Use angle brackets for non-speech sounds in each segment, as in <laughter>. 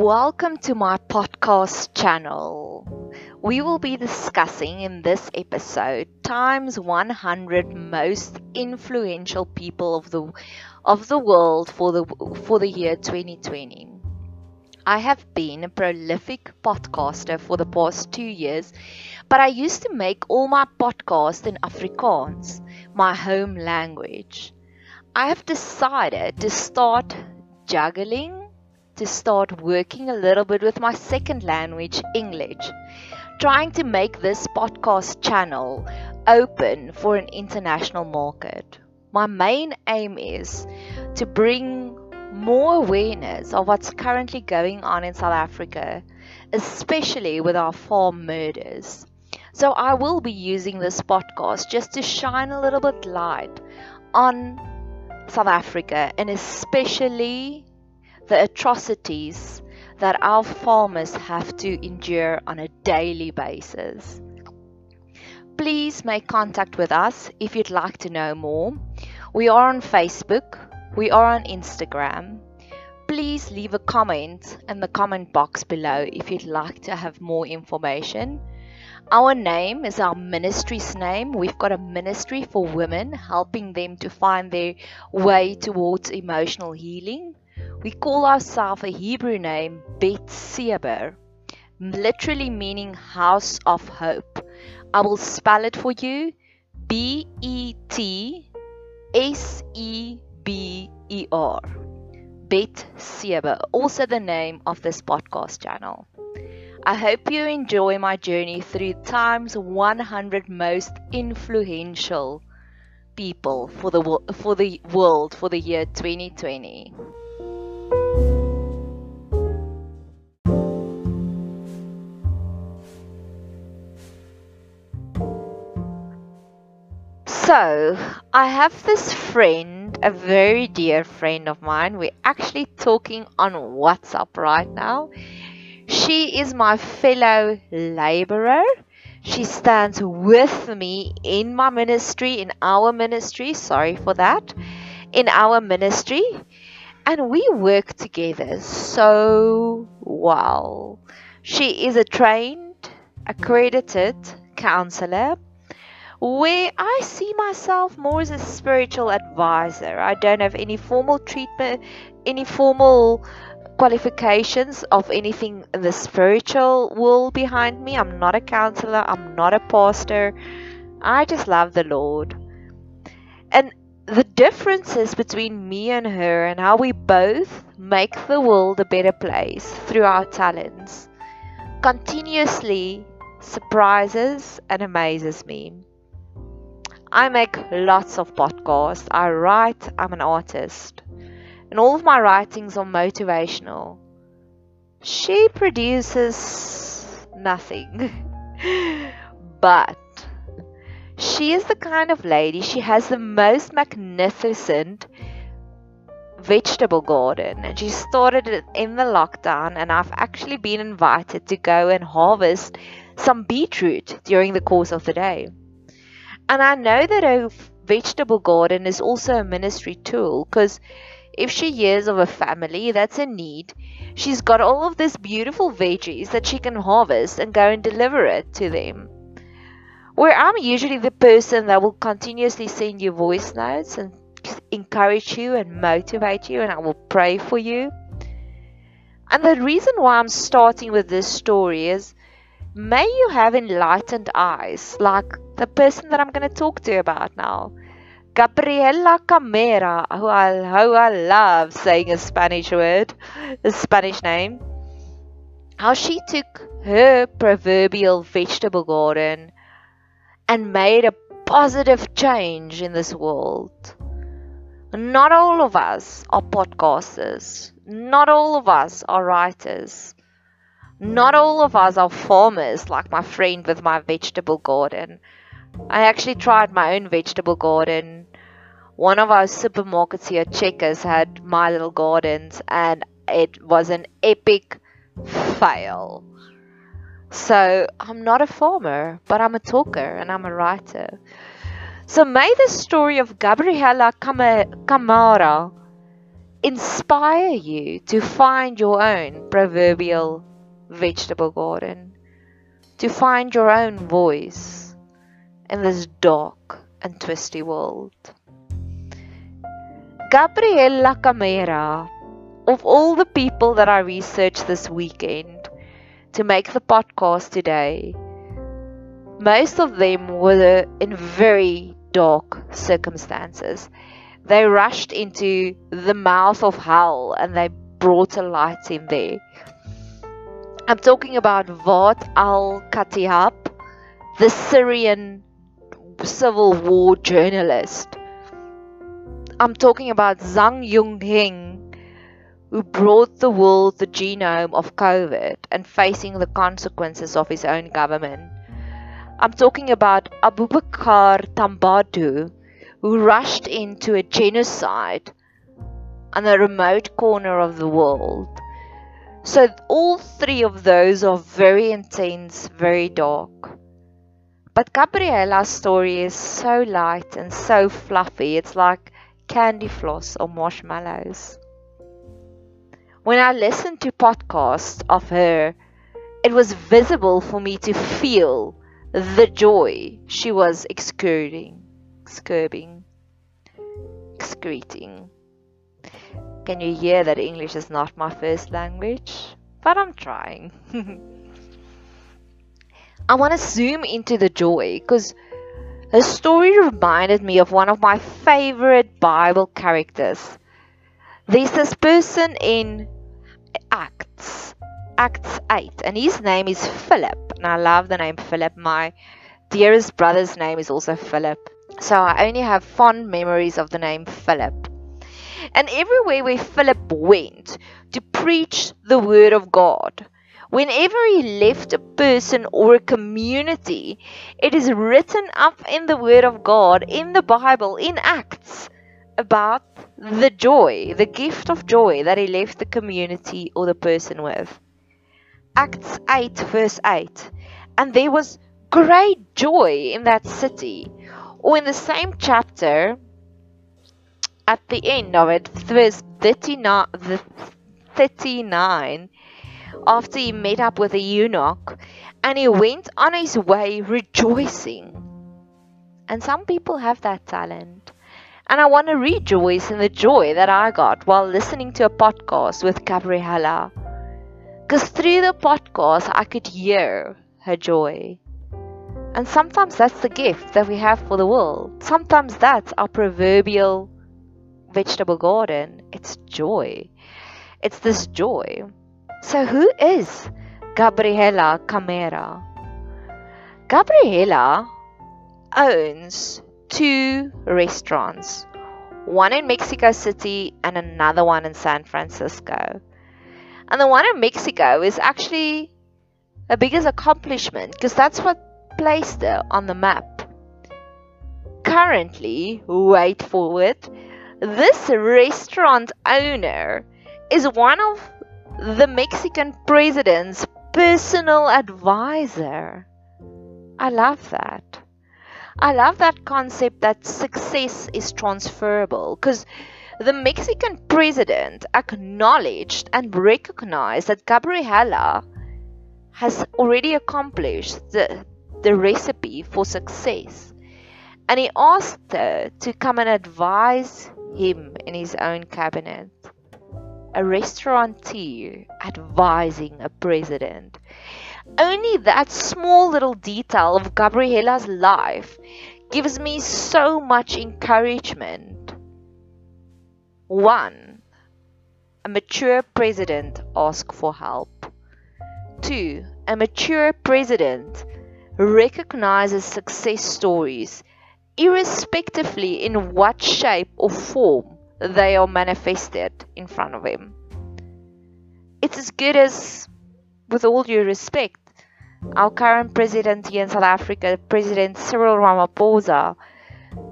Welcome to my podcast channel. We will be discussing in this episode times 100 most influential people of the of the world for the for the year 2020. I have been a prolific podcaster for the past 2 years, but I used to make all my podcasts in Afrikaans, my home language. I have decided to start juggling to start working a little bit with my second language, English, trying to make this podcast channel open for an international market. My main aim is to bring more awareness of what's currently going on in South Africa, especially with our farm murders. So I will be using this podcast just to shine a little bit light on South Africa and especially the atrocities that our farmers have to endure on a daily basis. Please make contact with us if you'd like to know more. We are on Facebook, we are on Instagram. Please leave a comment in the comment box below if you'd like to have more information. Our name is our ministry's name. We've got a ministry for women, helping them to find their way towards emotional healing. We call ourselves a Hebrew name Bet Seber, literally meaning house of hope. I will spell it for you B E T S E B E R. Bet Seber, also the name of this podcast channel. I hope you enjoy my journey through time's 100 most influential people for the for the world for the year 2020. So, I have this friend, a very dear friend of mine. We're actually talking on WhatsApp right now. She is my fellow laborer. She stands with me in my ministry, in our ministry. Sorry for that. In our ministry. And we work together so well. She is a trained, accredited counselor where I see myself more as a spiritual advisor. I don't have any formal treatment, any formal qualifications of anything in the spiritual world behind me. I'm not a counselor, I'm not a pastor. I just love the Lord. And the differences between me and her and how we both make the world a better place through our talents continuously surprises and amazes me. I make lots of podcasts. I write, I'm an artist. And all of my writings are motivational. She produces nothing. <laughs> but she is the kind of lady, she has the most magnificent vegetable garden and she started it in the lockdown and I've actually been invited to go and harvest some beetroot during the course of the day. And I know that a vegetable garden is also a ministry tool because if she hears of a family that's in need, she's got all of these beautiful veggies that she can harvest and go and deliver it to them. Where I'm usually the person that will continuously send you voice notes and encourage you and motivate you, and I will pray for you. And the reason why I'm starting with this story is may you have enlightened eyes like the person that I'm going to talk to you about now. Gabriela Camara, who I, who I love saying a Spanish word, a Spanish name. How she took her proverbial vegetable garden and made a positive change in this world. Not all of us are podcasters. Not all of us are writers. Not all of us are farmers like my friend with my vegetable garden. I actually tried my own vegetable garden. One of our supermarkets here, Checkers, had my little gardens, and it was an epic fail. So I'm not a farmer, but I'm a talker and I'm a writer. So may the story of Gabriela Camara inspire you to find your own proverbial vegetable garden, to find your own voice in this dark and twisty world. Gabriela Camara, of all the people that I researched this weekend to make the podcast today, most of them were in very dark circumstances. They rushed into the mouth of hell and they brought a light in there. I'm talking about Waad al Kateab, the Syrian civil war journalist. I'm talking about Zhang Yongzhen, who brought the world the genome of COVID and facing the consequences of his own government. I'm talking about Abubacarr Tambadou, who rushed into a genocide on a remote corner of the world. So, all three of those are very intense, very dark. But Gabriela's story is so light and so fluffy, it's like candy floss or marshmallows. When I listened to podcasts of her, it was visible for me to feel the joy she was excurting, excurting, excreting. Can you hear that English is not my first language? But I'm trying. <laughs> I want to zoom into the joy because her story reminded me of one of my favorite Bible characters. There's this person in Acts Acts 8, and his name is Philip. And I love the name Philip. My dearest brother's name is also Philip. So I only have fond memories of the name Philip. And everywhere where Philip went to preach the word of God, whenever he left a person or a community, it is written up in the word of God, in the Bible, in Acts, about the joy, the gift of joy that he left the community or the person with. Acts 8, verse 8. And there was great joy in that city. Or in the same chapter, at the end of it, verse 39, 39 after he met up with a eunuch, and he went on his way rejoicing. And some people have that talent. And I want to rejoice in the joy that I got while listening to a podcast with Gabriela because through the podcast, I could hear her joy. And sometimes that's the gift that we have for the world. Sometimes that's our proverbial vegetable garden. It's joy. It's this hmm. joy. So, who is Gabriela Camara? Gabriela owns two restaurants one in Mexico City and another one in San Francisco. And the one in Mexico is actually her biggest accomplishment because that's what placed her on the map. Currently, wait for it, this restaurant owner is one of the Mexican president's personal advisor. I love that. I love that concept that success is transferable because the Mexican president acknowledged and recognized that Gabriela has already accomplished the, the recipe for success. And he asked her to come and advise him in his own cabinet. A restaurateur advising a president. Only that small little detail of Gabriela's life gives me so much encouragement 1. A mature president asks for help. 2. A mature president recognizes success stories irrespectively in what shape or form they are manifested in front of him. It's as good as, with all due respect, our current president here in South Africa, President Cyril Ramaphosa,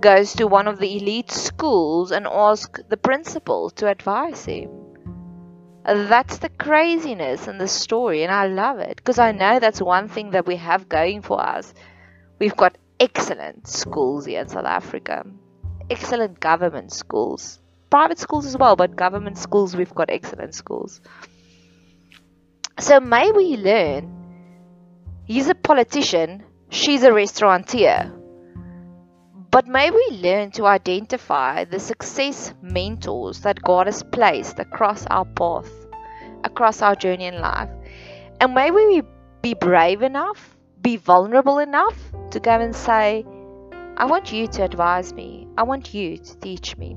goes to one of the elite schools and asks the principal to advise him. That's the craziness in the story, and I love it because I know that's one thing that we have going for us. We've got excellent schools here in South Africa, excellent government schools. private schools as well, but government schools, we've got excellent schools. So may we learn. He's a politician, she's a restaurateur. But may we learn to identify the success mentors that God has placed across our path, across our journey in life. And may we be brave enough, be vulnerable enough to go and say, I want you to advise me. I want you to teach me.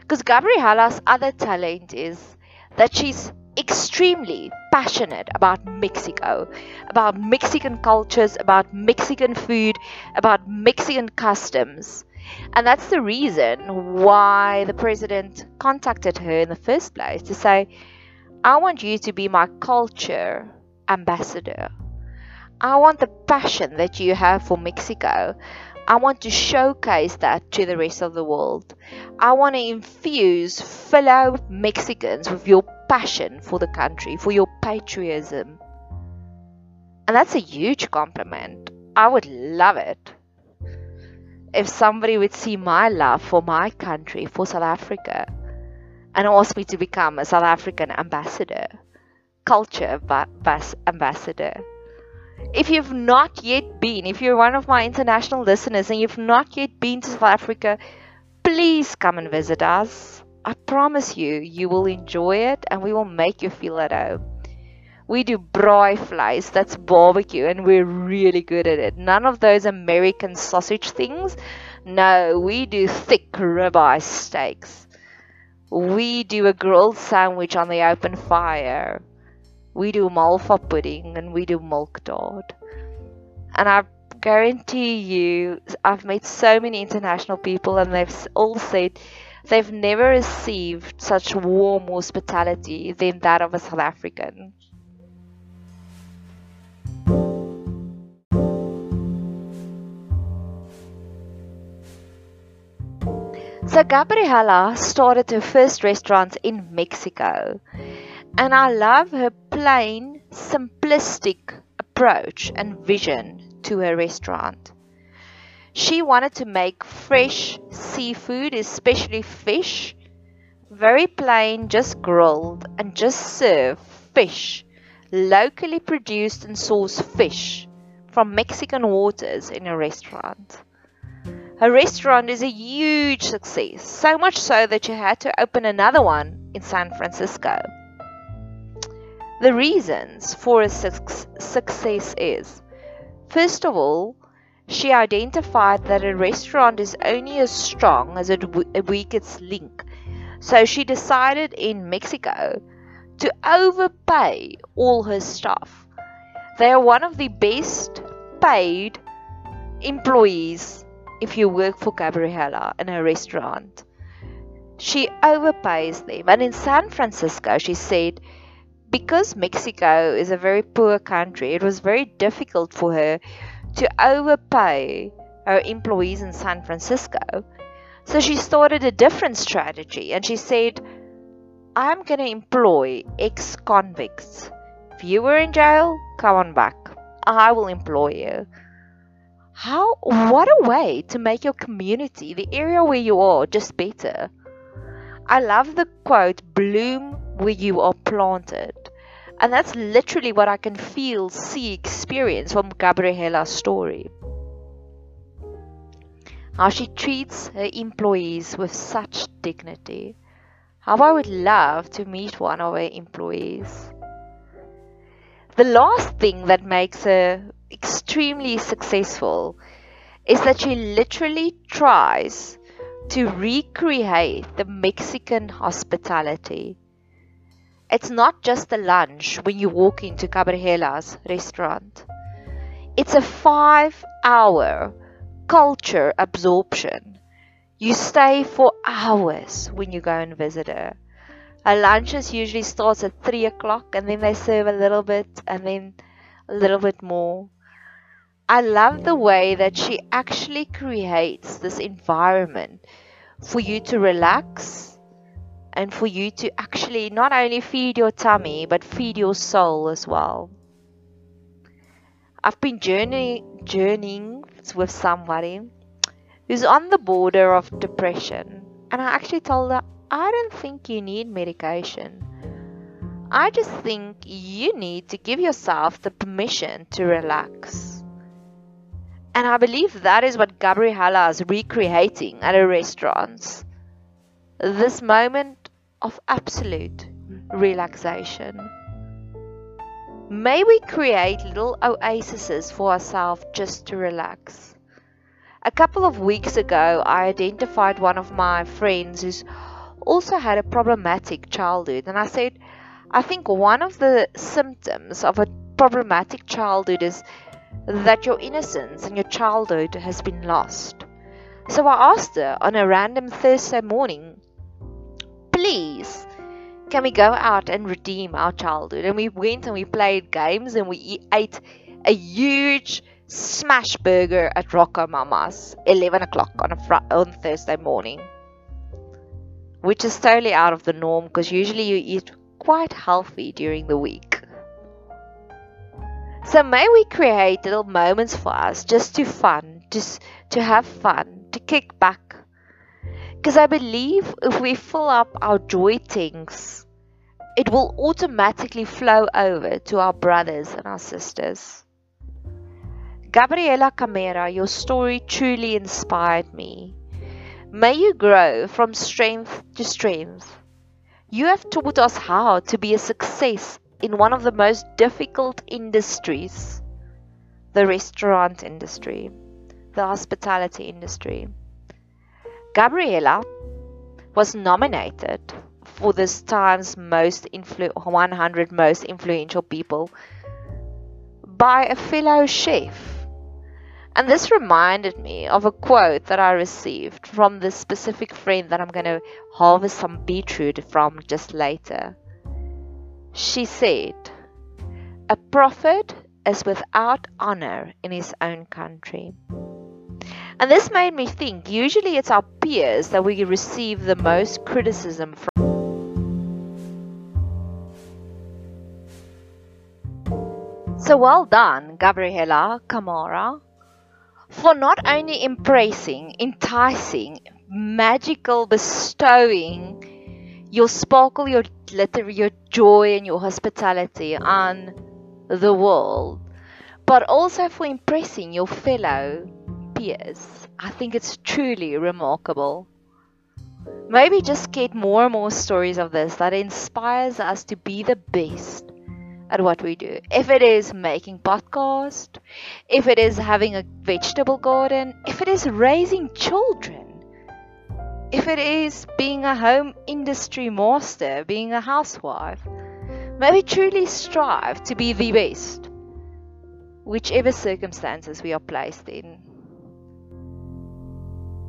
Because Gabriela's other talent is that she's extremely passionate about Mexico, about Mexican cultures, about Mexican food, about Mexican customs. And that's the reason why the president contacted her in the first place to say, I want you to be my culture ambassador. I want the passion that you have for Mexico. I want to showcase that to the rest of the world. I want to infuse fellow Mexicans with your passion for the country, for your patriotism. And that's a huge compliment. I would love it if somebody would see my love for my country, for South Africa, and ask me to become a South African ambassador, culture ambassador. If you've not yet been, if you're one of my international listeners and you've not yet been to South Africa, please come and visit us. I promise you, you will enjoy it and we will make you feel at home. We do braaivleis, that's barbecue, and we're really good at it. None of those American sausage things. No, we do thick ribeye steaks. We do a grilled sandwich on the open fire we do malva pudding and we do milk tart. And I guarantee you, I've met so many international people and they've all said they've never received such warm hospitality than that of a South African. So Gabriela started her first restaurant in Mexico and I love her plain, simplistic approach and vision to her restaurant. She wanted to make fresh seafood, especially fish, very plain, just grilled, and just serve fish, locally produced and sourced fish from Mexican waters in a restaurant. Her restaurant is a huge success, so much so that she had to open another one in San Francisco. The reasons for a success is first of all, she identified that a restaurant is only as strong as its weakest link. So she decided in Mexico to overpay all her staff. They are one of the best paid employees if you work for Gabriela in a restaurant. She overpays them. And in San Francisco, she said because Mexico is a very poor country, it was very difficult for her to overpay her employees in San Francisco. So she started a different strategy and she said, I'm going to employ ex convicts. If you were in jail, come on back. I will employ you. How, what a way to make your community, the area where you are, just better. I love the quote, bloom where you are planted. And that's literally what I can feel, see, experience from Gabriela's story. How she treats her employees with such dignity. How I would love to meet one of her employees. The last thing that makes her extremely successful is that she literally tries to recreate the Mexican hospitality. It's not just a lunch when you walk into Gabriela's restaurant. It's a five hour culture absorption. You stay for hours when you go and visit her. Her lunches usually starts at three o'clock and then they serve a little bit and then a little bit more. I love the way that she actually creates this environment for you to relax and for you to actually not only feed your tummy but feed your soul as well. I've been journey, journeying with somebody who's on the border of depression And I actually told her, I don't think you need medication. I just think you need to give yourself the permission to relax. And I believe that is what Gabriella is recreating at her restaurants. This moment of absolute relaxation. May we create little oases for ourselves just to relax. A couple of weeks ago, I identified one of my friends who's also had a problematic childhood, and I said, I think one of the symptoms of a problematic childhood is that your innocence and your childhood has been lost. So I asked her on a random Thursday morning, please, can we go out and redeem our childhood? And we went and we played games and we ate a huge smash burger at RocoMamas, 11 o'clock on a fr- on Thursday morning, which is totally out of the norm because usually you eat quite healthy during the week. So may we create little moments for us just to fun, just to have fun, to kick back. Because I believe if we fill up our joy tanks, it will automatically flow over to our brothers and our sisters. Gabriela Camara, your story truly inspired me. May you grow from strength to strength you have taught us how to be a success in one of the most difficult industries the restaurant industry, the hospitality industry. Gabriella was nominated for this time's most influ- 100 most influential people by a fellow chef and this reminded me of a quote that I received from this specific friend that I'm going to harvest some beetroot from just later. She said, A prophet is without honor in his own country. And this made me think usually it's our peers that we receive the most criticism from. So well done, Gabriela Camara for not only impressing, enticing, magical, bestowing your sparkle, your glitter, your joy, and your hospitality on the world, but also for impressing your fellow I think it's truly remarkable. Maybe just get more and more stories of this that inspires us to be the best at what we do. If it is making podcast, if it is having a vegetable garden, if it is raising children, if it is being a home industry master, being a housewife, maybe truly strive to be the best, whichever circumstances we are placed in.